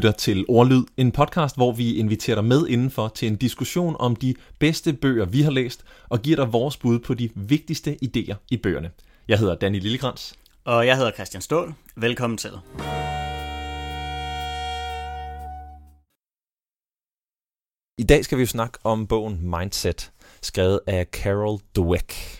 Lytter til Ordlyd, en podcast, hvor vi inviterer dig med indenfor til en diskussion om de bedste bøger, vi har læst, og giver dig vores bud på de vigtigste idéer i bøgerne. Jeg hedder Danny Lillegrans. Og jeg hedder Christian Stål. Velkommen til. I dag skal vi snakke om bogen Mindset, skrevet af Carol Dweck.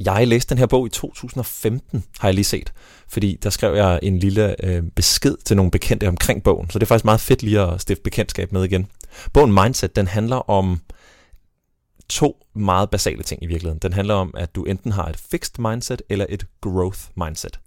Jeg læste den her bog i 2015, har jeg lige set, fordi der skrev jeg en lille øh, besked til nogle bekendte omkring bogen, så det er faktisk meget fedt lige at stifte bekendtskab med igen. Bogen Mindset, den handler om to meget basale ting i virkeligheden. Den handler om, at du enten har et fixed mindset eller et growth mindset.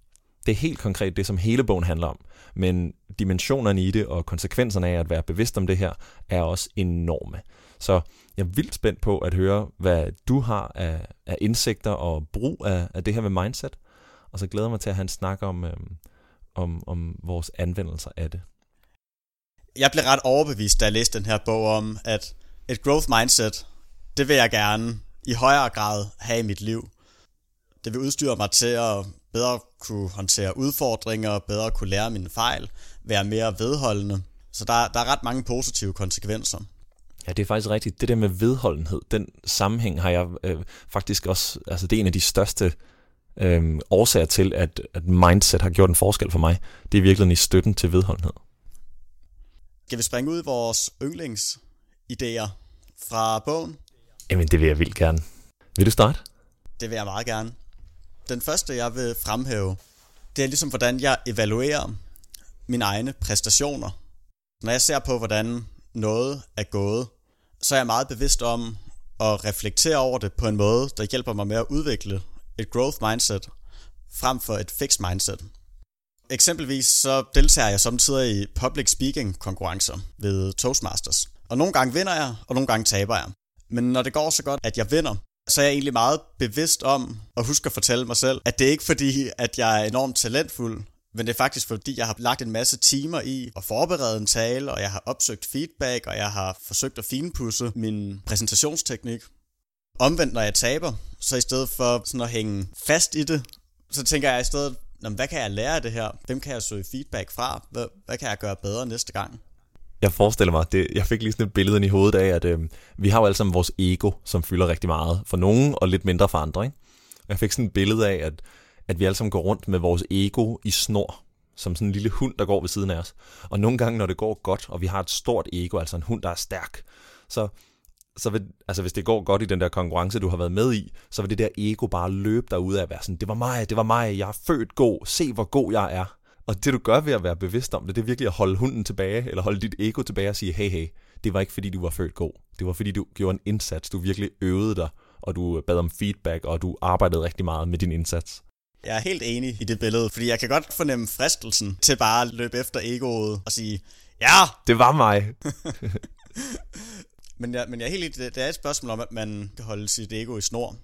Det er helt konkret det, som hele bogen handler om. Men dimensionerne i det og konsekvenserne af at være bevidst om det her er også enorme. Så jeg er vildt spændt på at høre, hvad du har af, af indsigter og brug af, af det her med mindset. Og så glæder jeg mig til at han snakker om, øh, om, om vores anvendelser af det. Jeg blev ret overbevist, da jeg læste den her bog om, at et growth mindset, det vil jeg gerne i højere grad have i mit liv. Det vil udstyre mig til at bedre kunne håndtere udfordringer, bedre kunne lære mine fejl, være mere vedholdende. Så der, der er ret mange positive konsekvenser. Ja, det er faktisk rigtigt. Det der med vedholdenhed, den sammenhæng har jeg øh, faktisk også, altså det er en af de største øh, årsager til, at, at mindset har gjort en forskel for mig. Det er virkelig i støtten til vedholdenhed. Skal vi springe ud i vores yndlingsidéer fra bogen? Jamen, det vil jeg vildt gerne. Vil du starte? Det vil jeg meget gerne. Den første, jeg vil fremhæve, det er ligesom, hvordan jeg evaluerer mine egne præstationer. Når jeg ser på, hvordan noget er gået, så er jeg meget bevidst om at reflektere over det på en måde, der hjælper mig med at udvikle et growth mindset frem for et fixed mindset. Eksempelvis så deltager jeg samtidig i public speaking konkurrencer ved Toastmasters. Og nogle gange vinder jeg, og nogle gange taber jeg. Men når det går så godt, at jeg vinder, så er jeg egentlig meget bevidst om at huske at fortælle mig selv, at det er ikke fordi, at jeg er enormt talentfuld, men det er faktisk fordi, jeg har lagt en masse timer i at forberede en tale, og jeg har opsøgt feedback, og jeg har forsøgt at finpudse min præsentationsteknik. Omvendt, når jeg taber, så i stedet for sådan at hænge fast i det, så tænker jeg i stedet, hvad kan jeg lære af det her? Hvem kan jeg søge feedback fra? Hvad, hvad kan jeg gøre bedre næste gang? Jeg forestiller mig, det, jeg fik lige sådan et billede i hovedet af, at øh, vi har jo alle sammen vores ego, som fylder rigtig meget for nogen, og lidt mindre for andre. Ikke? Jeg fik sådan et billede af, at at vi alle sammen går rundt med vores ego i snor, som sådan en lille hund, der går ved siden af os. Og nogle gange, når det går godt, og vi har et stort ego, altså en hund, der er stærk, så, så vil, altså hvis det går godt i den der konkurrence, du har været med i, så vil det der ego bare løbe derude af at være sådan, det var mig, det var mig, jeg er født god, se hvor god jeg er. Og det du gør ved at være bevidst om det, det er virkelig at holde hunden tilbage, eller holde dit ego tilbage og sige, hey hey, det var ikke fordi du var født god. Det var fordi du gjorde en indsats, du virkelig øvede dig, og du bad om feedback, og du arbejdede rigtig meget med din indsats. Jeg er helt enig i det billede, fordi jeg kan godt fornemme fristelsen til bare at løbe efter egoet og sige, ja! Det var mig! men, jeg, men jeg er helt enig, det er et spørgsmål om, at man kan holde sit ego i snor.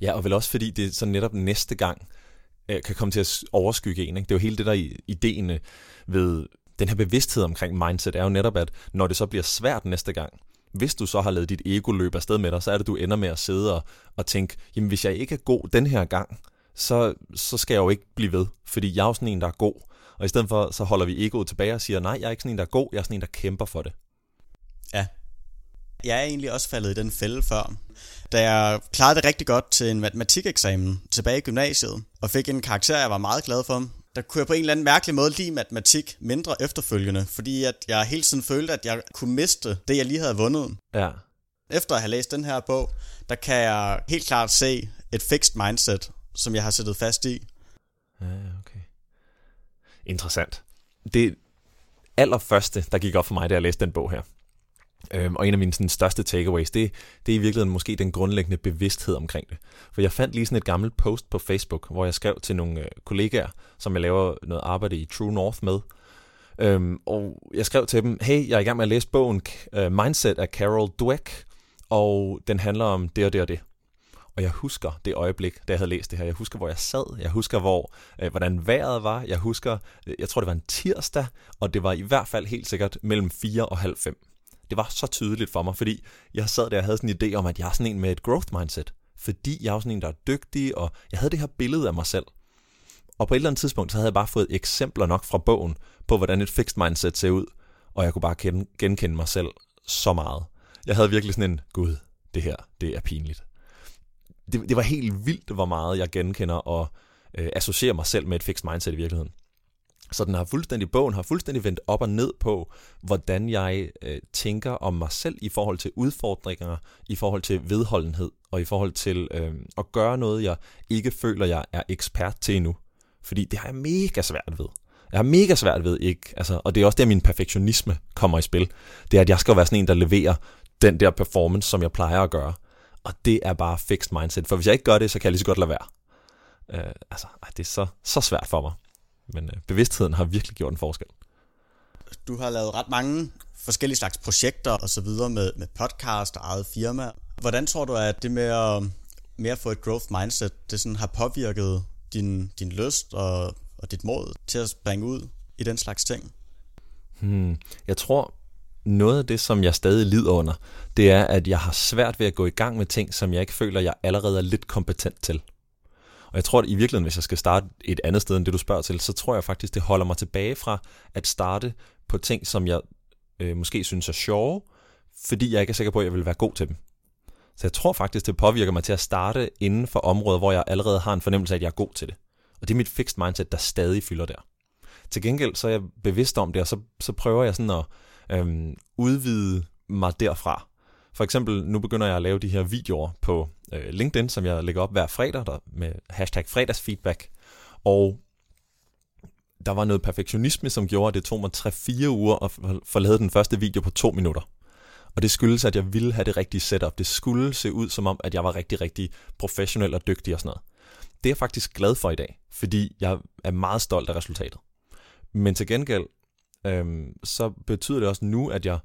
Ja, og vel også fordi det så netop næste gang øh, kan komme til at overskygge en. Ikke? Det er jo hele det der ideen ved den her bevidsthed omkring mindset, er jo netop, at når det så bliver svært næste gang, hvis du så har lavet dit ego løbe afsted med dig, så er det, du ender med at sidde og, og tænke, jamen hvis jeg ikke er god den her gang, så, så skal jeg jo ikke blive ved, fordi jeg er jo sådan en, der er god. Og i stedet for, så holder vi egoet tilbage og siger, nej, jeg er ikke sådan en, der er god, jeg er sådan en, der kæmper for det. Ja. Jeg er egentlig også faldet i den fælde før. Da jeg klarede det rigtig godt til en matematikeksamen tilbage i gymnasiet, og fik en karakter, jeg var meget glad for, der kunne jeg på en eller anden mærkelig måde lide matematik mindre efterfølgende, fordi at jeg hele tiden følte, at jeg kunne miste det, jeg lige havde vundet. Ja. Efter at have læst den her bog, der kan jeg helt klart se et fixed mindset som jeg har sættet fast i. Ja, okay. Interessant. Det allerførste, der gik op for mig, da jeg læste den bog her, øhm, og en af mine sådan, største takeaways, det, det er i virkeligheden måske den grundlæggende bevidsthed omkring det. For jeg fandt lige sådan et gammelt post på Facebook, hvor jeg skrev til nogle øh, kollegaer, som jeg laver noget arbejde i True North med, øhm, og jeg skrev til dem, hey, jeg er i gang med at læse bogen uh, Mindset af Carol Dweck, og den handler om det og det og det. Og jeg husker det øjeblik, da jeg havde læst det her. Jeg husker, hvor jeg sad. Jeg husker, hvor, øh, hvordan vejret var. Jeg husker, øh, jeg tror, det var en tirsdag, og det var i hvert fald helt sikkert mellem 4 og halv 5. Det var så tydeligt for mig, fordi jeg sad der og havde sådan en idé om, at jeg er sådan en med et growth mindset. Fordi jeg er sådan en, der er dygtig, og jeg havde det her billede af mig selv. Og på et eller andet tidspunkt, så havde jeg bare fået eksempler nok fra bogen på, hvordan et fixed mindset ser ud, og jeg kunne bare genkende mig selv så meget. Jeg havde virkelig sådan en, gud, det her, det er pinligt. Det, det var helt vildt, hvor meget jeg genkender og øh, associerer mig selv med et fixed mindset i virkeligheden. Så den har fuldstændig, bogen har fuldstændig vendt op og ned på, hvordan jeg øh, tænker om mig selv i forhold til udfordringer, i forhold til vedholdenhed, og i forhold til øh, at gøre noget, jeg ikke føler, jeg er ekspert til endnu. Fordi det har jeg mega svært ved. Jeg har mega svært ved ikke, altså, og det er også der, min perfektionisme kommer i spil. Det er, at jeg skal være sådan en, der leverer den der performance, som jeg plejer at gøre. Og det er bare fixed mindset. For hvis jeg ikke gør det, så kan jeg lige så godt lade være. Øh, altså, det er så, så svært for mig. Men øh, bevidstheden har virkelig gjort en forskel. Du har lavet ret mange forskellige slags projekter og så videre med, med podcast og eget firma. Hvordan tror du, at det med at, med at få et growth mindset, det sådan har påvirket din, din lyst og, og dit mod til at springe ud i den slags ting? Hmm. Jeg tror, noget af det, som jeg stadig lider under, det er, at jeg har svært ved at gå i gang med ting, som jeg ikke føler, jeg allerede er lidt kompetent til. Og jeg tror, at i virkeligheden, hvis jeg skal starte et andet sted end det, du spørger til, så tror jeg faktisk, det holder mig tilbage fra at starte på ting, som jeg øh, måske synes er sjove, fordi jeg ikke er sikker på, at jeg vil være god til dem. Så jeg tror faktisk, det påvirker mig til at starte inden for områder, hvor jeg allerede har en fornemmelse af, at jeg er god til det. Og det er mit fixed mindset, der stadig fylder der. Til gengæld så er jeg bevidst om det, og så, så prøver jeg sådan at øhm, udvide mig derfra. For eksempel, nu begynder jeg at lave de her videoer på øh, LinkedIn, som jeg lægger op hver fredag der, med hashtag fredagsfeedback. Og der var noget perfektionisme, som gjorde, at det tog mig 3-4 uger at forlade den første video på 2 minutter. Og det skyldes, at jeg ville have det rigtige setup. Det skulle se ud som om, at jeg var rigtig, rigtig professionel og dygtig og sådan noget. Det er jeg faktisk glad for i dag, fordi jeg er meget stolt af resultatet. Men til gengæld, øhm, så betyder det også nu, at jeg,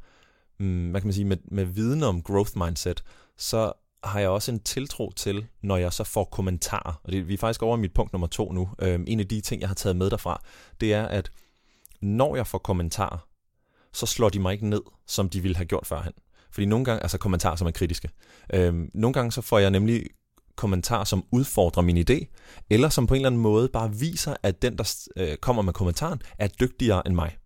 mm, hvad kan man sige, med, med viden om growth mindset, så har jeg også en tiltro til, når jeg så får kommentarer. Og det, vi er faktisk over mit punkt nummer to nu. Øhm, en af de ting, jeg har taget med derfra, det er, at når jeg får kommentarer, så slår de mig ikke ned, som de ville have gjort førhen. Fordi nogle gange, altså kommentarer, som er kritiske. Øhm, nogle gange så får jeg nemlig kommentarer, som udfordrer min idé, eller som på en eller anden måde bare viser, at den, der øh, kommer med kommentaren, er dygtigere end mig.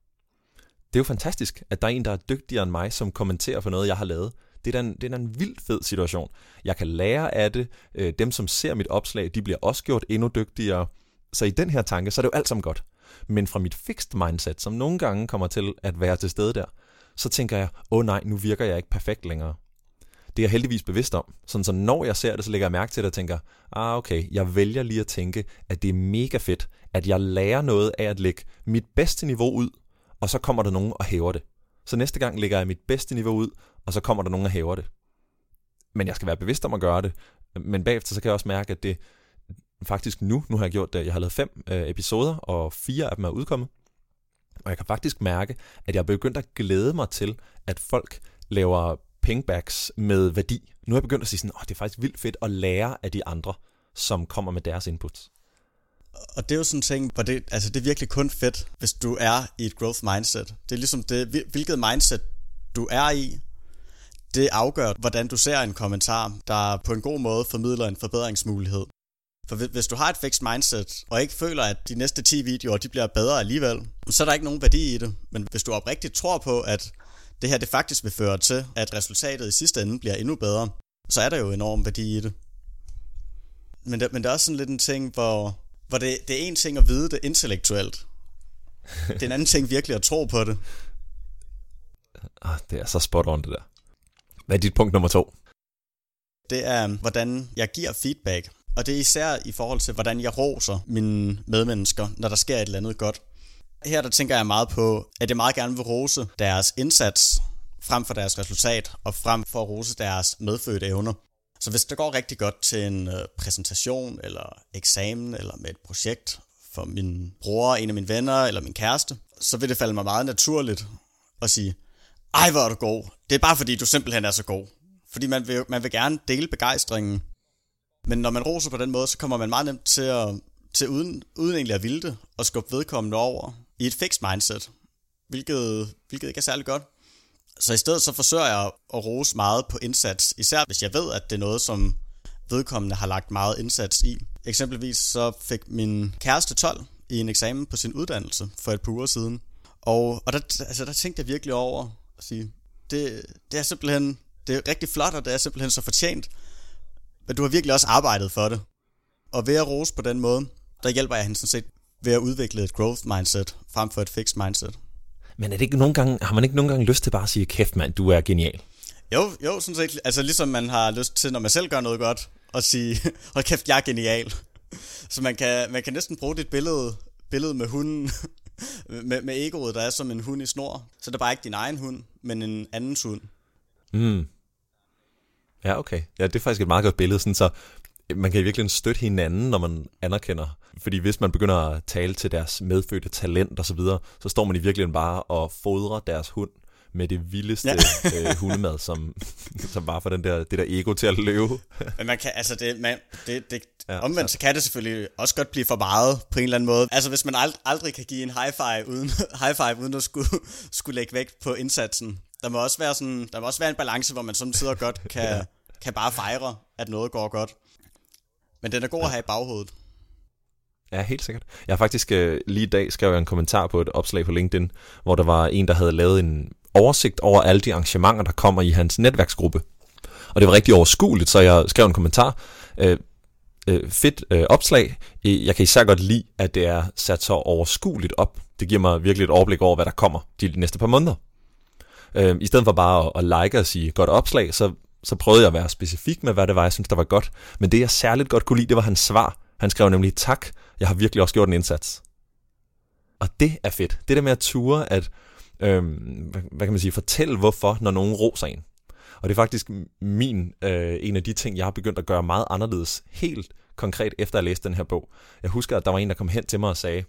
Det er jo fantastisk, at der er en, der er dygtigere end mig, som kommenterer for noget, jeg har lavet. Det er, da en, det er da en vildt fed situation. Jeg kan lære af det. Øh, dem, som ser mit opslag, de bliver også gjort endnu dygtigere. Så i den her tanke, så er det jo alt sammen godt. Men fra mit fixed mindset, som nogle gange kommer til at være til stede der, så tænker jeg, åh oh, nej, nu virker jeg ikke perfekt længere. Det er jeg heldigvis bevidst om. Sådan så når jeg ser det, så lægger jeg mærke til det og tænker, ah okay, jeg vælger lige at tænke, at det er mega fedt, at jeg lærer noget af at lægge mit bedste niveau ud, og så kommer der nogen og hæver det. Så næste gang lægger jeg mit bedste niveau ud, og så kommer der nogen og hæver det. Men jeg skal være bevidst om at gøre det. Men bagefter så kan jeg også mærke, at det faktisk nu, nu har jeg gjort det, jeg har lavet fem øh, episoder, og fire af dem er udkommet. Og jeg kan faktisk mærke, at jeg er begyndt at glæde mig til, at folk laver pingbacks med værdi. Nu er jeg begyndt at sige sådan, oh, det er faktisk vildt fedt at lære af de andre, som kommer med deres inputs. Og det er jo sådan en ting, hvor det, altså det er virkelig kun fedt, hvis du er i et growth mindset. Det er ligesom det, hvilket mindset du er i, det afgør, hvordan du ser en kommentar, der på en god måde formidler en forbedringsmulighed. For hvis du har et fixed mindset, og ikke føler, at de næste 10 videoer de bliver bedre alligevel, så er der ikke nogen værdi i det. Men hvis du oprigtigt tror på, at det her det faktisk vil føre til, at resultatet i sidste ende bliver endnu bedre, så er der jo enorm værdi i det. Men det, men det er også sådan lidt en ting, hvor, hvor det, det er en ting at vide det intellektuelt. Det er en anden ting virkelig at tro på det. Ah, det er så spot on det der. Hvad er dit punkt nummer to? Det er, hvordan jeg giver feedback. Og det er især i forhold til, hvordan jeg roser mine medmennesker, når der sker et eller andet godt. Her der tænker jeg meget på, at jeg meget gerne vil rose deres indsats frem for deres resultat, og frem for at rose deres medfødte evner. Så hvis det går rigtig godt til en øh, præsentation, eller eksamen, eller med et projekt for min bror, en af mine venner, eller min kæreste, så vil det falde mig meget naturligt at sige, ej hvor er du god, det er bare fordi du simpelthen er så god. Fordi man vil, man vil gerne dele begejstringen. Men når man roser på den måde, så kommer man meget nemt til at, til uden, uden egentlig at ville det, og skubbe vedkommende over i et fixed mindset, hvilket, hvilket ikke er særlig godt. Så i stedet så forsøger jeg at rose meget på indsats, især hvis jeg ved, at det er noget, som vedkommende har lagt meget indsats i. Eksempelvis så fik min kæreste 12 i en eksamen på sin uddannelse for et par uger siden. Og, og der, altså, der tænkte jeg virkelig over at sige, det, det er simpelthen det er rigtig flot, og det er simpelthen så fortjent. Men du har virkelig også arbejdet for det. Og ved at rose på den måde, der hjælper jeg hende sådan set ved at udvikle et growth mindset frem for et fixed mindset. Men er det ikke nogle gange, har man ikke nogle gange lyst til bare at sige, kæft mand, du er genial? Jo, jo, sådan set. Altså ligesom man har lyst til, når man selv gør noget godt, at sige, hold kæft, jeg er genial. Så man kan, man kan næsten bruge dit billede, billede med hunden, med, med egoet, der er som en hund i snor. Så det er bare ikke din egen hund, men en andens hund. Mm. Ja, okay. Ja, det er faktisk et meget godt billede, sådan så man kan virkelig støtte hinanden, når man anerkender. Fordi hvis man begynder at tale til deres medfødte talent og så videre, så står man i virkeligheden bare og fodrer deres hund med det vildeste ja. øh, hundemad, som, som bare får den der, det der ego til at løbe. Men man kan, altså det, man, det, det ja, omvendt, så. så kan det selvfølgelig også godt blive for meget på en eller anden måde. Altså hvis man ald, aldrig kan give en high five uden, high five, uden at skulle, skulle lægge vægt på indsatsen. Der må også være sådan, der må også være en balance, hvor man sidder godt kan, ja. kan bare fejre, at noget går godt. Men den er god ja. at have i baghovedet. Ja, helt sikkert. Jeg har faktisk øh, lige i dag skrevet en kommentar på et opslag på LinkedIn, hvor der var en, der havde lavet en oversigt over alle de arrangementer, der kommer i hans netværksgruppe. Og det var rigtig overskueligt, så jeg skrev en kommentar. Øh, øh, fedt øh, opslag. Jeg kan især godt lide, at det er sat så overskueligt op. Det giver mig virkelig et overblik over, hvad der kommer de næste par måneder. Øh, I stedet for bare at, at like og sige godt opslag, så, så prøvede jeg at være specifik med, hvad det var, jeg synes, der var godt. Men det, jeg særligt godt kunne lide, det var hans svar. Han skrev nemlig, tak, jeg har virkelig også gjort en indsats. Og det er fedt. Det der med at ture, at øhm, hvad kan man sige, fortælle hvorfor, når nogen roser en. Og det er faktisk min, øh, en af de ting, jeg har begyndt at gøre meget anderledes, helt konkret efter at læse den her bog. Jeg husker, at der var en, der kom hen til mig og sagde,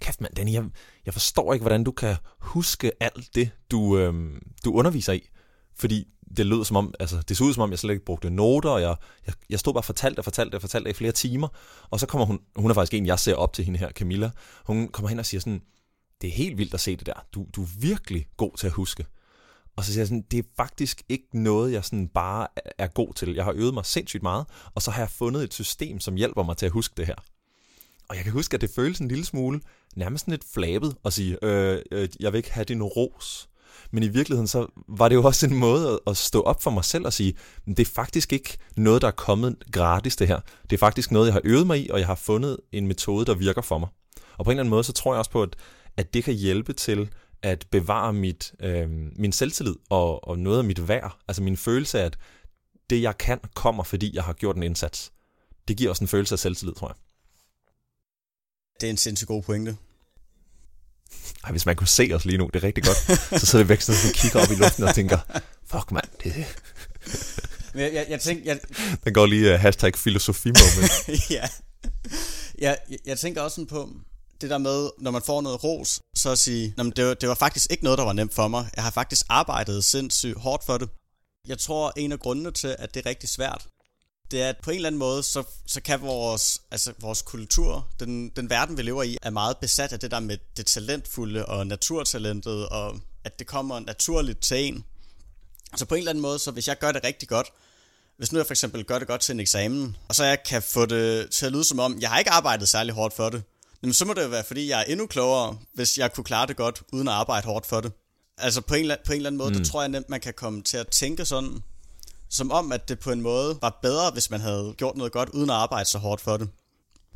kæft mand, Danny, jeg, jeg forstår ikke, hvordan du kan huske alt det, du, øhm, du underviser i. Fordi det lød som om, altså det så ud som om, jeg slet ikke brugte noter, og jeg, jeg, jeg stod bare og fortalte og fortalte og fortalte i flere timer, og så kommer hun, hun er faktisk en, jeg ser op til hende her, Camilla, hun kommer hen og siger sådan, det er helt vildt at se det der, du, du er virkelig god til at huske. Og så siger jeg sådan, det er faktisk ikke noget, jeg sådan bare er god til. Jeg har øvet mig sindssygt meget, og så har jeg fundet et system, som hjælper mig til at huske det her. Og jeg kan huske, at det føles en lille smule, nærmest lidt flabet at sige, øh, øh, jeg vil ikke have din ros. Men i virkeligheden så var det jo også en måde at stå op for mig selv og sige, det er faktisk ikke noget, der er kommet gratis det her. Det er faktisk noget, jeg har øvet mig i, og jeg har fundet en metode, der virker for mig. Og på en eller anden måde, så tror jeg også på, at, at det kan hjælpe til at bevare mit, øh, min selvtillid og, og noget af mit værd. Altså min følelse af, at det jeg kan, kommer fordi jeg har gjort en indsats. Det giver også en følelse af selvtillid, tror jeg. Det er en sindssygt god pointe. Ej, hvis man kunne se os lige nu, det er rigtig godt. så sidder vi væk sådan og kigger op i luften og tænker, fuck mand, det Men jeg, jeg, jeg tænker... Jeg... Den går lige uh, hashtag filosofi-moment. ja. Jeg, jeg, jeg tænker også sådan på, det der med, når man får noget ros, så at sige, det, var, det var faktisk ikke noget, der var nemt for mig. Jeg har faktisk arbejdet sindssygt hårdt for det. Jeg tror, en af grundene til, at det er rigtig svært, det er, at på en eller anden måde, så, så kan vores, altså vores kultur, den, den verden, vi lever i, er meget besat af det der med det talentfulde og naturtalentet, og at det kommer naturligt til en. Så på en eller anden måde, så hvis jeg gør det rigtig godt, hvis nu jeg for eksempel gør det godt til en eksamen, og så jeg kan få det til at lyde som om, jeg har ikke arbejdet særlig hårdt for det, jamen så må det jo være, fordi jeg er endnu klogere, hvis jeg kunne klare det godt, uden at arbejde hårdt for det. Altså på en, på en eller anden måde, mm. der tror jeg nemt, man kan komme til at tænke sådan, som om, at det på en måde var bedre, hvis man havde gjort noget godt, uden at arbejde så hårdt for det.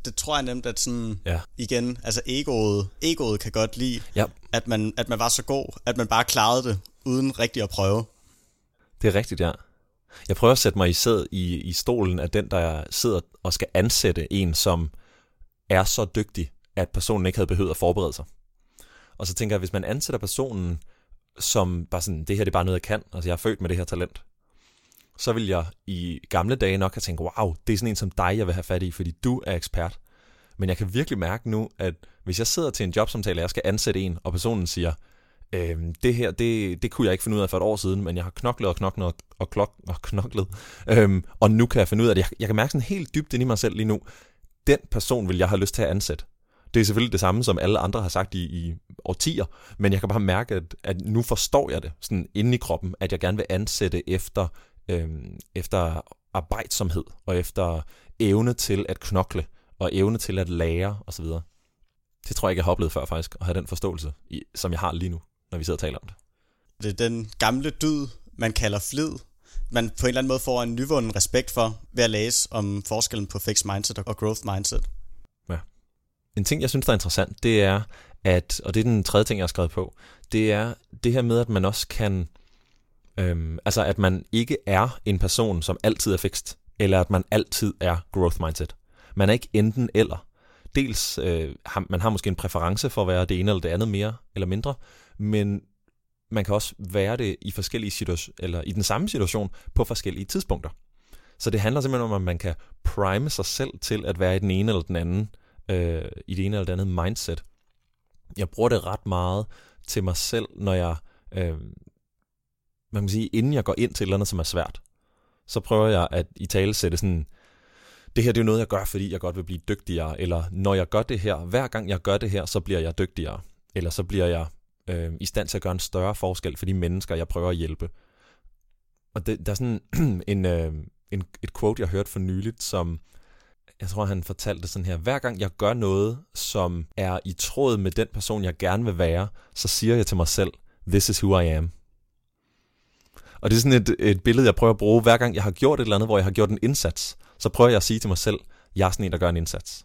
Det tror jeg nemt, at sådan, ja. igen, altså egoet, egoet kan godt lide, ja. at, man, at man var så god, at man bare klarede det, uden rigtig at prøve. Det er rigtigt, ja. Jeg prøver at sætte mig i sæd i, i stolen af den, der sidder og skal ansætte en, som er så dygtig, at personen ikke havde behøvet at forberede sig. Og så tænker jeg, hvis man ansætter personen, som bare sådan, det her det er bare noget, jeg kan, altså jeg er født med det her talent, så vil jeg i gamle dage nok have tænkt, wow, det er sådan en som dig, jeg vil have fat i, fordi du er ekspert. Men jeg kan virkelig mærke nu, at hvis jeg sidder til en jobsamtale, og jeg skal ansætte en, og personen siger, øhm, det her, det, det kunne jeg ikke finde ud af for et år siden, men jeg har knoklet og knoklet og, og, klok, og knoklet, øhm, og nu kan jeg finde ud af det. Jeg, jeg kan mærke sådan helt dybt ind i mig selv lige nu, den person vil jeg have lyst til at ansætte. Det er selvfølgelig det samme, som alle andre har sagt i, i årtier, men jeg kan bare mærke, at, at nu forstår jeg det sådan inde i kroppen, at jeg gerne vil ansætte efter, øhm, efter arbejdsomhed, og efter evne til at knokle, og evne til at lære osv. Det tror jeg ikke, jeg har oplevet før faktisk, at have den forståelse, som jeg har lige nu, når vi sidder og taler om det. Det er den gamle dyd, man kalder flid, man på en eller anden måde får en nyvunden respekt for ved at læse om forskellen på fixed mindset og growth mindset. Ja. En ting, jeg synes, der er interessant, det er, at, og det er den tredje ting, jeg har skrevet på, det er det her med, at man også kan, øhm, altså at man ikke er en person, som altid er fixed, eller at man altid er growth mindset. Man er ikke enten eller. Dels, øh, har, man har måske en præference for at være det ene eller det andet mere eller mindre, men man kan også være det i forskellige situationer, eller i den samme situation på forskellige tidspunkter. Så det handler simpelthen om, at man kan prime sig selv til at være i den ene eller den anden, øh, i det ene eller det andet mindset. Jeg bruger det ret meget til mig selv, når jeg, øh, man kan sige, inden jeg går ind til et eller andet, som er svært, så prøver jeg at i tale sætte sådan, det her det er noget, jeg gør, fordi jeg godt vil blive dygtigere, eller når jeg gør det her, hver gang jeg gør det her, så bliver jeg dygtigere, eller så bliver jeg øh, i stand til at gøre en større forskel for de mennesker, jeg prøver at hjælpe. Og det, der er sådan en, øh, en, et quote, jeg hørte for nyligt, som jeg tror, han fortalte sådan her. Hver gang jeg gør noget, som er i tråd med den person, jeg gerne vil være, så siger jeg til mig selv, this is who I am. Og det er sådan et, et billede, jeg prøver at bruge, hver gang jeg har gjort et eller andet, hvor jeg har gjort en indsats, så prøver jeg at sige til mig selv, jeg er sådan en, der gør en indsats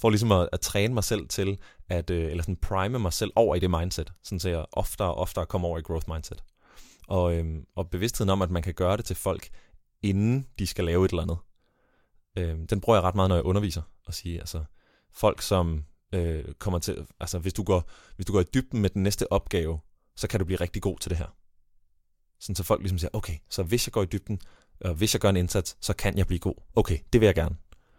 for ligesom at, at træne mig selv til, at, øh, eller sådan prime mig selv over i det mindset, sådan så jeg oftere og oftere kommer over i growth mindset. Og, øhm, og bevidstheden om, at man kan gøre det til folk, inden de skal lave et eller andet. Øhm, den bruger jeg ret meget, når jeg underviser, og sige, altså, folk som øh, kommer til, altså hvis du, går, hvis du går i dybden med den næste opgave, så kan du blive rigtig god til det her. Sådan så folk ligesom siger, okay, så hvis jeg går i dybden, og hvis jeg gør en indsats, så kan jeg blive god. Okay, det vil jeg gerne.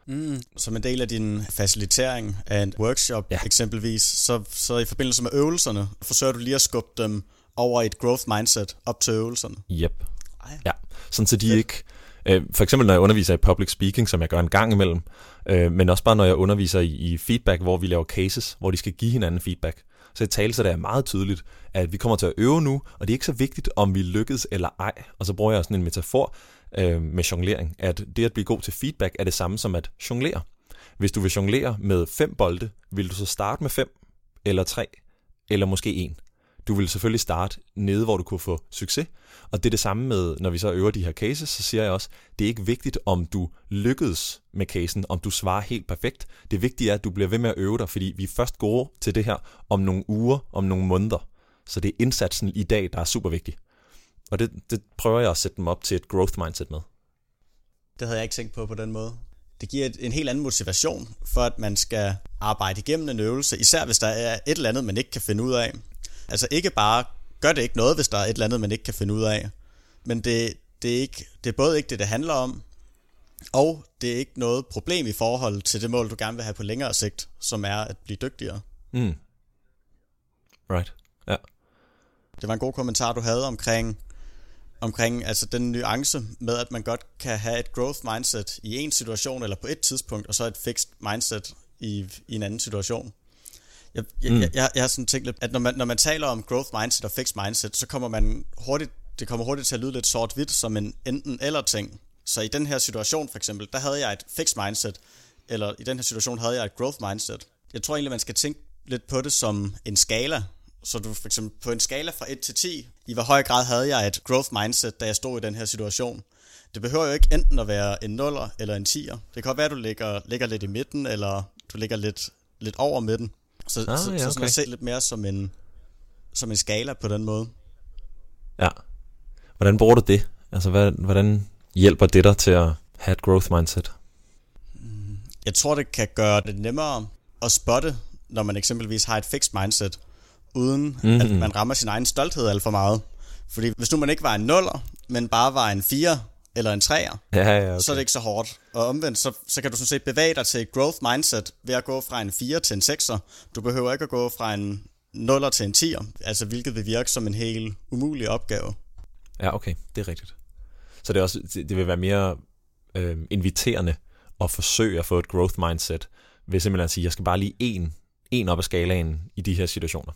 Mm, som en del af din facilitering af en workshop ja. eksempelvis, så, så i forbindelse med øvelserne, forsøger du lige at skubbe dem over et growth mindset op til øvelserne. Yep. Ej. Ja, sådan så de Fedt. ikke... Øh, for eksempel når jeg underviser i public speaking, som jeg gør en gang imellem, øh, men også bare når jeg underviser i, i feedback, hvor vi laver cases, hvor de skal give hinanden feedback. Så i tale så det er meget tydeligt, at vi kommer til at øve nu, og det er ikke så vigtigt, om vi lykkes eller ej. Og så bruger jeg sådan en metafor, øh, med jonglering, at det at blive god til feedback er det samme som at jonglere. Hvis du vil jonglere med fem bolde, vil du så starte med fem, eller tre, eller måske en. Du vil selvfølgelig starte nede, hvor du kunne få succes. Og det er det samme med, når vi så øver de her cases, så siger jeg også, det er ikke vigtigt, om du lykkedes med casen, om du svarer helt perfekt. Det vigtige er, at du bliver ved med at øve dig, fordi vi er først gode til det her om nogle uger, om nogle måneder. Så det er indsatsen i dag, der er super vigtig. Og det, det prøver jeg at sætte dem op til et growth mindset med. Det havde jeg ikke tænkt på på den måde. Det giver et, en helt anden motivation for, at man skal arbejde igennem en øvelse, især hvis der er et eller andet, man ikke kan finde ud af. Altså ikke bare gør det ikke noget, hvis der er et eller andet, man ikke kan finde ud af. Men det, det, er, ikke, det er både ikke det, det handler om, og det er ikke noget problem i forhold til det mål, du gerne vil have på længere sigt, som er at blive dygtigere. Mm. Right, ja. Det var en god kommentar, du havde omkring, omkring altså den nuance med, at man godt kan have et growth mindset i en situation eller på et tidspunkt, og så et fixed mindset i, i en anden situation. Jeg, jeg, mm. jeg, jeg, jeg har sådan tænkt lidt, at når man, når man taler om growth mindset og fixed mindset, så kommer man hurtigt, det kommer hurtigt til at lyde lidt sort-hvidt som en enten eller ting. Så i den her situation for eksempel, der havde jeg et fixed mindset, eller i den her situation havde jeg et growth mindset. Jeg tror egentlig, man skal tænke lidt på det som en skala, så du for eksempel på en skala fra 1 til 10, i hvor høj grad havde jeg et growth mindset, da jeg stod i den her situation. Det behøver jo ikke enten at være en 0'er eller en 10'er. Det kan godt være, at du ligger, ligger lidt i midten, eller du ligger lidt, lidt over midten. Så, ah, så, ja, okay. så skal man se lidt mere som en, som en skala på den måde. Ja. Hvordan bruger du det? Altså, hvad, hvordan hjælper det dig til at have et growth mindset? Jeg tror, det kan gøre det nemmere at spotte, når man eksempelvis har et fixed mindset, uden mm-hmm. at mhm. man rammer sin egen stolthed alt for meget. Fordi hvis nu man ikke var en nuller, men bare var en 4 eller en 3'er, ja, ja, okay. så er det ikke så hårdt. Og omvendt, så, så kan du sådan set bevæge dig til et growth mindset ved at gå fra en 4 til en 6'er. Du behøver ikke at gå fra en 0'er til en 10'er, altså hvilket vil virke som en helt umulig opgave. Ja, okay, det er rigtigt. Så det, er også, det vil være mere øh, inviterende at forsøge at få et growth mindset, ved simpelthen at sige, jeg skal bare lige en, en op ad skalaen i de her situationer.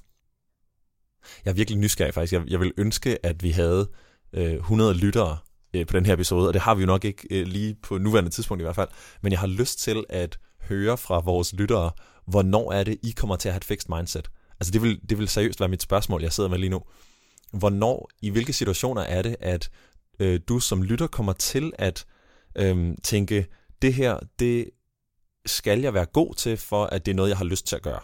Jeg er virkelig nysgerrig faktisk. Jeg, jeg vil ønske, at vi havde øh, 100 lyttere øh, på den her episode, og det har vi jo nok ikke øh, lige på nuværende tidspunkt i hvert fald, men jeg har lyst til at høre fra vores lyttere, hvornår er det, I kommer til at have et fixed mindset? Altså det vil, det vil seriøst være mit spørgsmål, jeg sidder med lige nu. Hvornår, i hvilke situationer er det, at øh, du som lytter kommer til at øh, tænke, det her, det skal jeg være god til, for at det er noget, jeg har lyst til at gøre.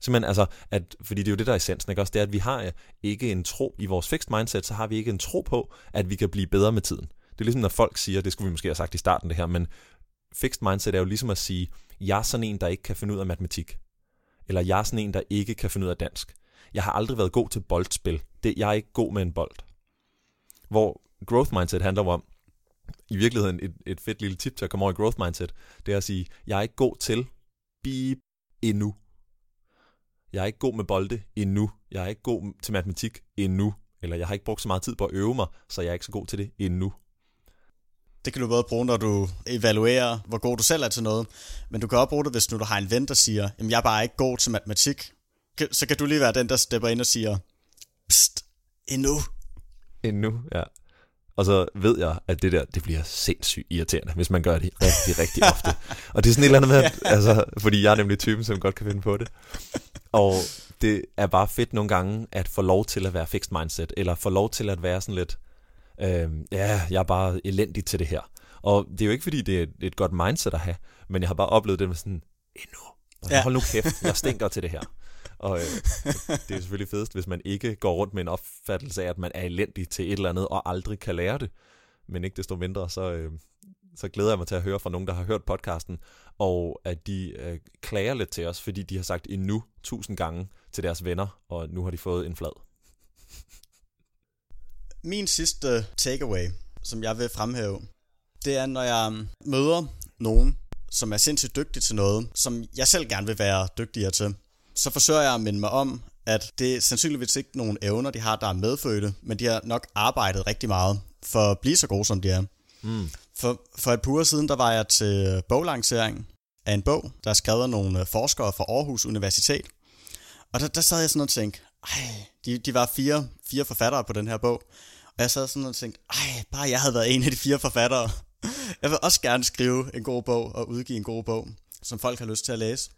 Simpelthen altså, at, fordi det er jo det, der er essensen, ikke? Også det er, at vi har øh, ikke en tro, i vores fixed mindset, så har vi ikke en tro på, at vi kan blive bedre med tiden. Det er ligesom, når folk siger, det skulle vi måske have sagt i starten det her, men fixed mindset er jo ligesom at sige, jeg er sådan en, der ikke kan finde ud af matematik. Eller jeg er sådan en, der ikke kan finde ud af dansk. Jeg har aldrig været god til boldspil. Det, jeg er ikke god med en bold. Hvor growth mindset handler om, i virkeligheden et, et fedt lille tip til at komme over i growth mindset, det er at sige, jeg er ikke god til beep endnu. Jeg er ikke god med bolde endnu. Jeg er ikke god til matematik endnu. Eller jeg har ikke brugt så meget tid på at øve mig, så jeg er ikke så god til det endnu. Det kan du både bruge, når du evaluerer, hvor god du selv er til noget, men du kan også bruge det, hvis nu du har en ven, der siger, jamen jeg er bare ikke god til matematik. Så kan du lige være den, der stepper ind og siger, pst, endnu. Endnu, ja. Og så ved jeg, at det der, det bliver sindssygt irriterende, hvis man gør det rigtig, rigtig ofte. Og det er sådan et eller andet med, altså, fordi jeg er nemlig typen, som godt kan finde på det. Og det er bare fedt nogle gange, at få lov til at være fixed mindset, eller få lov til at være sådan lidt, øh, ja, jeg er bare elendig til det her. Og det er jo ikke, fordi det er et godt mindset at have, men jeg har bare oplevet det med sådan, endnu. Ja. Hold nu kæft, jeg stinker til det her. Og øh, det er selvfølgelig fedest, hvis man ikke går rundt med en opfattelse af, at man er elendig til et eller andet, og aldrig kan lære det. Men ikke desto mindre, så, øh, så glæder jeg mig til at høre fra nogen, der har hørt podcasten, og at de øh, klager lidt til os, fordi de har sagt endnu tusind gange til deres venner, og nu har de fået en flad. Min sidste takeaway, som jeg vil fremhæve, det er, når jeg møder nogen, som er sindssygt dygtig til noget, som jeg selv gerne vil være dygtigere til, så forsøger jeg at minde mig om, at det er sandsynligvis ikke nogle evner, de har, der er medfødte, men de har nok arbejdet rigtig meget for at blive så gode, som de er. Mm. For, for et par uger siden, der var jeg til boglancering af en bog, der er skrevet af nogle øh, forskere fra Aarhus Universitet. Og der, der sad jeg sådan og tænkte, ej, de, de var fire, fire forfattere på den her bog. Og jeg sad sådan og tænkte, ej, bare jeg havde været en af de fire forfattere. Jeg vil også gerne skrive en god bog og udgive en god bog, som folk har lyst til at læse.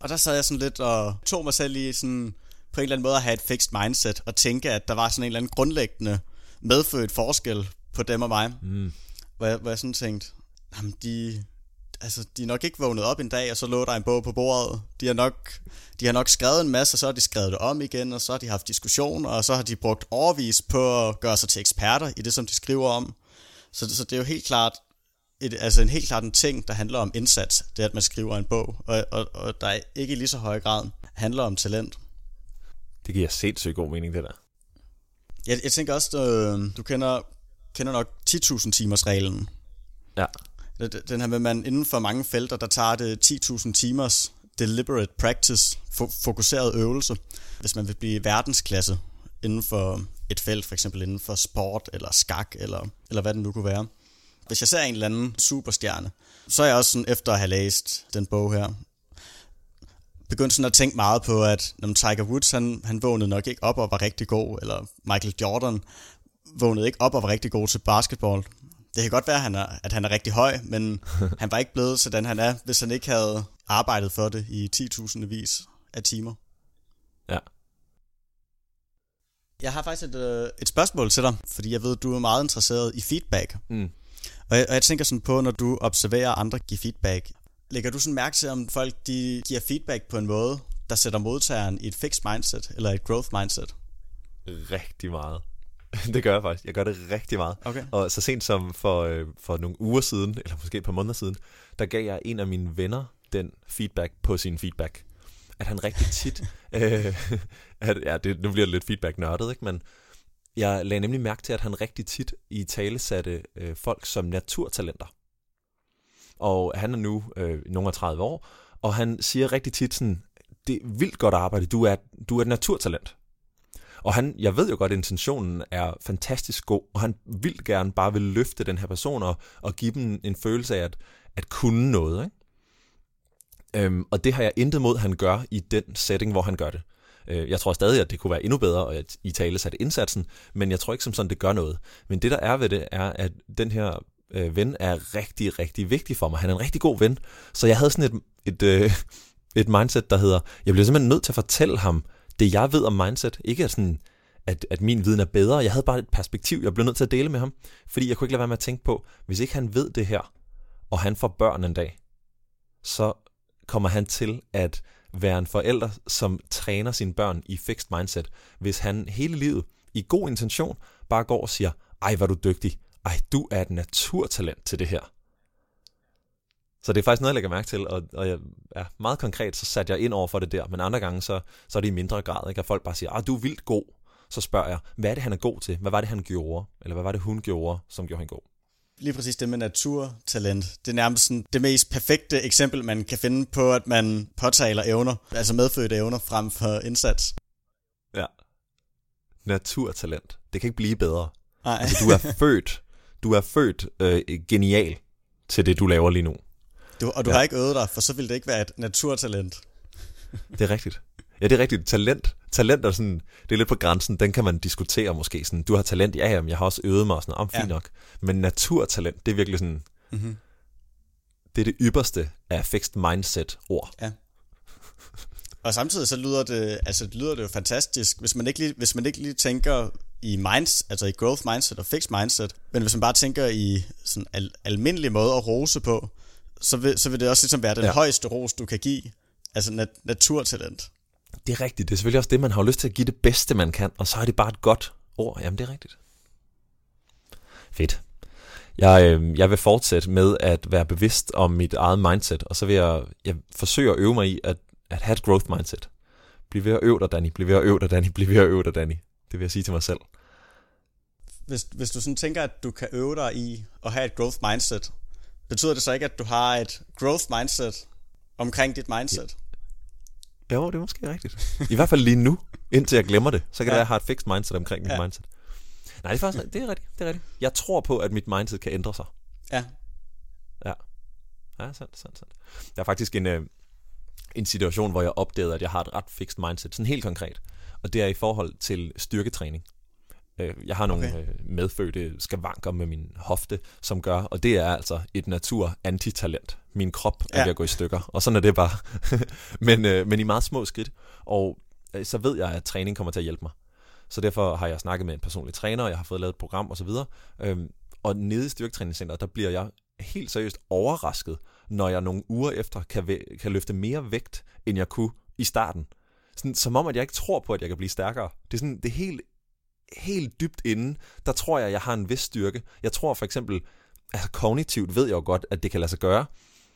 Og der sad jeg sådan lidt og tog mig selv i sådan på en eller anden måde at have et fixed mindset og tænke, at der var sådan en eller anden grundlæggende medfødt forskel på dem og mig. Mm. Hvor, jeg, hvor jeg sådan tænkte, jamen de, altså, de er nok ikke vågnet op en dag, og så lå der en bog på bordet. De har nok, de har nok skrevet en masse, og så har de skrevet det om igen, og så har de haft diskussioner, og så har de brugt overvis på at gøre sig til eksperter i det, som de skriver om. Så, så det er jo helt klart et, altså en helt klart en ting, der handler om indsats, det er, at man skriver en bog, og, og, og der ikke i lige så høj grad handler om talent. Det giver sindssygt god mening, det der. Jeg, jeg tænker også, du, du kender, kender nok 10.000 timers reglen. Ja. Den her med, man inden for mange felter, der tager det 10.000 timers deliberate practice, fokuseret øvelse, hvis man vil blive verdensklasse inden for et felt, for eksempel inden for sport, eller skak, eller, eller hvad det nu kunne være. Hvis jeg ser en eller anden superstjerne, så er jeg også sådan, efter at have læst den bog her, begyndt sådan at tænke meget på, at når Tiger Woods, han, han vågnede nok ikke op og var rigtig god, eller Michael Jordan vågnede ikke op og var rigtig god til basketball. Det kan godt være, at han er, at han er rigtig høj, men han var ikke blevet sådan, han er, hvis han ikke havde arbejdet for det i 10.000 vis af timer. Ja. Jeg har faktisk et, øh, et spørgsmål til dig, fordi jeg ved, at du er meget interesseret i feedback. Mm. Og jeg, og jeg tænker sådan på, når du observerer andre give feedback, lægger du sådan mærke til, om folk de giver feedback på en måde, der sætter modtageren i et fixed mindset, eller et growth mindset? Rigtig meget. det gør jeg faktisk. Jeg gør det rigtig meget. Okay. Og så sent som for, øh, for nogle uger siden, eller måske et par måneder siden, der gav jeg en af mine venner den feedback på sin feedback. At han rigtig tit... øh, at, ja, det, nu bliver det lidt feedback nørdet, ikke? men jeg lagde nemlig mærke til, at han rigtig tit i tale satte øh, folk som naturtalenter. Og han er nu øh, nogle af 30 år, og han siger rigtig tit sådan, det er vildt godt arbejde, du er, du er et naturtalent. Og han, jeg ved jo godt, at intentionen er fantastisk god, og han vil gerne bare vil løfte den her person og, og give dem en følelse af at, at kunne noget. Ikke? Øhm, og det har jeg intet mod, han gør i den setting, hvor han gør det. Øh, jeg tror stadig, at det kunne være endnu bedre at i tale sætte indsatsen, men jeg tror ikke som sådan, det gør noget. Men det der er ved det, er, at den her øh, ven er rigtig, rigtig vigtig for mig. Han er en rigtig god ven. Så jeg havde sådan et, et, øh, et mindset, der hedder, jeg bliver simpelthen nødt til at fortælle ham det, jeg ved om mindset. Ikke at, sådan, at, at min viden er bedre. Jeg havde bare et perspektiv, jeg blev nødt til at dele med ham. Fordi jeg kunne ikke lade være med at tænke på, hvis ikke han ved det her, og han får børn en dag, så kommer han til at være en forælder, som træner sine børn i fixed mindset, hvis han hele livet i god intention bare går og siger, ej, hvor du dygtig, ej, du er et naturtalent til det her. Så det er faktisk noget, jeg lægger mærke til, og, og jeg, ja, meget konkret, så satte jeg ind over for det der, men andre gange, så, så er det i mindre grad, ikke? at folk bare siger, ah, du er vildt god. Så spørger jeg, hvad er det, han er god til? Hvad var det, han gjorde? Eller hvad var det, hun gjorde, som gjorde hende god? Lige præcis det med naturtalent. Det er nærmest sådan det mest perfekte eksempel, man kan finde på, at man påtaler evner, altså medfødte evner frem for indsats. Ja. Naturtalent. Det kan ikke blive bedre. Nej. Altså, du er født, du er født øh, genial til det, du laver lige nu. Du, og du ja. har ikke øvet dig, for så vil det ikke være et naturtalent. Det er rigtigt. Ja, det er rigtigt. Talent, talent er sådan, det er lidt på grænsen, den kan man diskutere måske. Sådan, du har talent, ja, jamen, jeg har også øvet mig og sådan om, fint ja. nok. Men naturtalent, det er virkelig sådan, mm-hmm. det er det ypperste af fixed mindset ord. Ja. Og samtidig så lyder det, altså det lyder det jo fantastisk, hvis man ikke lige, hvis man ikke lige tænker i minds, altså i growth mindset og fixed mindset, men hvis man bare tænker i sådan al, almindelig måde at rose på, så vil, så vil det også ligesom være den ja. højeste ros, du kan give. Altså nat- naturtalent. Det er rigtigt. Det er selvfølgelig også det, man har lyst til at give det bedste, man kan, og så er det bare et godt ord. Jamen, det er rigtigt. Fedt. Jeg, øh, jeg vil fortsætte med at være bevidst om mit eget mindset, og så vil jeg, jeg forsøge at øve mig i at, at have et growth mindset. Bliv ved at øve dig, Danny. Bliv ved at øve dig, Danny. Bliv ved at øve dig, Danny. Det vil jeg sige til mig selv. Hvis, hvis du sådan tænker, at du kan øve dig i at have et growth mindset, betyder det så ikke, at du har et growth mindset omkring dit mindset? Ja. Jo, det er måske rigtigt. I hvert fald lige nu, indtil jeg glemmer det. Så kan ja. det være, at jeg har et fixed mindset omkring mit ja. mindset. Nej, det er faktisk det er rigtigt, det er rigtigt. Jeg tror på, at mit mindset kan ændre sig. Ja. Ja. Ja, sandt, sandt, sandt. Der er faktisk en, øh, en situation, hvor jeg opdagede, at jeg har et ret fixed mindset, sådan helt konkret. Og det er i forhold til styrketræning. Øh, jeg har nogle okay. Øh, medfødte skavanker med min hofte, som gør, og det er altså et natur antitalent. Min krop er ja. ved at gå i stykker, og sådan er det bare. men, øh, men i meget små skridt. Og så ved jeg, at træning kommer til at hjælpe mig. Så derfor har jeg snakket med en personlig træner, og jeg har fået lavet et program osv. Øhm, og nede i styrketræningscenteret, der bliver jeg helt seriøst overrasket, når jeg nogle uger efter kan, væ- kan løfte mere vægt, end jeg kunne i starten. Sådan, som om, at jeg ikke tror på, at jeg kan blive stærkere. Det er, sådan, det er helt, helt dybt inde, der tror jeg, jeg har en vis styrke. Jeg tror for eksempel, altså kognitivt ved jeg jo godt, at det kan lade sig gøre,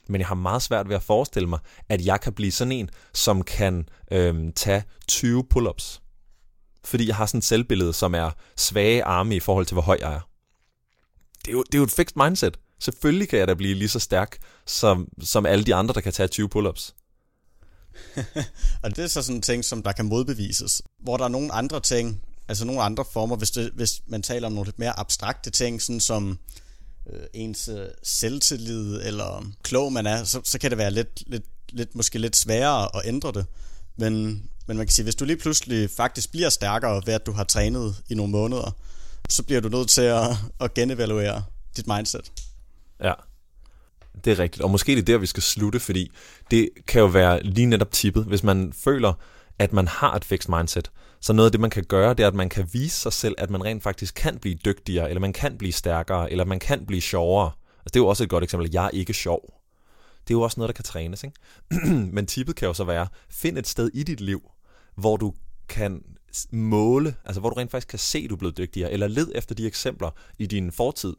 men jeg har meget svært ved at forestille mig, at jeg kan blive sådan en, som kan øhm, tage 20 pull-ups fordi jeg har sådan et selvbillede, som er svage arme i forhold til, hvor høj jeg er. Det er jo, det er jo et fixed mindset. Selvfølgelig kan jeg da blive lige så stærk, som, som alle de andre, der kan tage 20 pull-ups. og det er så sådan en ting, som der kan modbevises. Hvor der er nogle andre ting, altså nogle andre former, hvis, det, hvis man taler om nogle lidt mere abstrakte ting, sådan som øh, ens øh, selvtillid, eller klog man er, så, så kan det være lidt, lidt, lidt, måske lidt sværere at ændre det. Men men man kan sige, hvis du lige pludselig faktisk bliver stærkere ved, at du har trænet i nogle måneder, så bliver du nødt til at, at genevaluere dit mindset. Ja, det er rigtigt. Og måske det er der, vi skal slutte, fordi det kan jo være lige netop tippet. Hvis man føler, at man har et fixed mindset, så noget af det, man kan gøre, det er, at man kan vise sig selv, at man rent faktisk kan blive dygtigere, eller man kan blive stærkere, eller man kan blive sjovere. Altså, det er jo også et godt eksempel. Jeg er ikke sjov. Det er jo også noget, der kan trænes. Ikke? Men tippet kan jo så være, find et sted i dit liv, hvor du kan måle, altså hvor du rent faktisk kan se, at du er blevet dygtigere, eller led efter de eksempler i din fortid,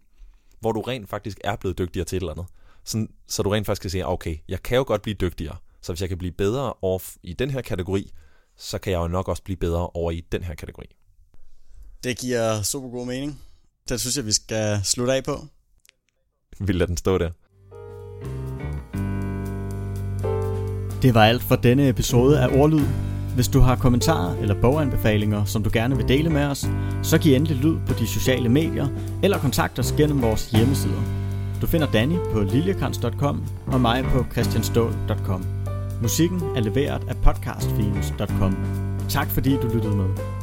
hvor du rent faktisk er blevet dygtigere til et eller andet. Sådan, så du rent faktisk kan sige, okay, jeg kan jo godt blive dygtigere, så hvis jeg kan blive bedre over i den her kategori, så kan jeg jo nok også blive bedre over i den her kategori. Det giver super god mening. Det synes jeg, vi skal slutte af på. Vi lader den stå der. Det var alt for denne episode af Ordlyd. Hvis du har kommentarer eller boganbefalinger, som du gerne vil dele med os, så giv endelig lyd på de sociale medier eller kontakt os gennem vores hjemmesider. Du finder Danny på liljekrans.com og mig på christianstål.com. Musikken er leveret af podcastfilms.com. Tak fordi du lyttede med.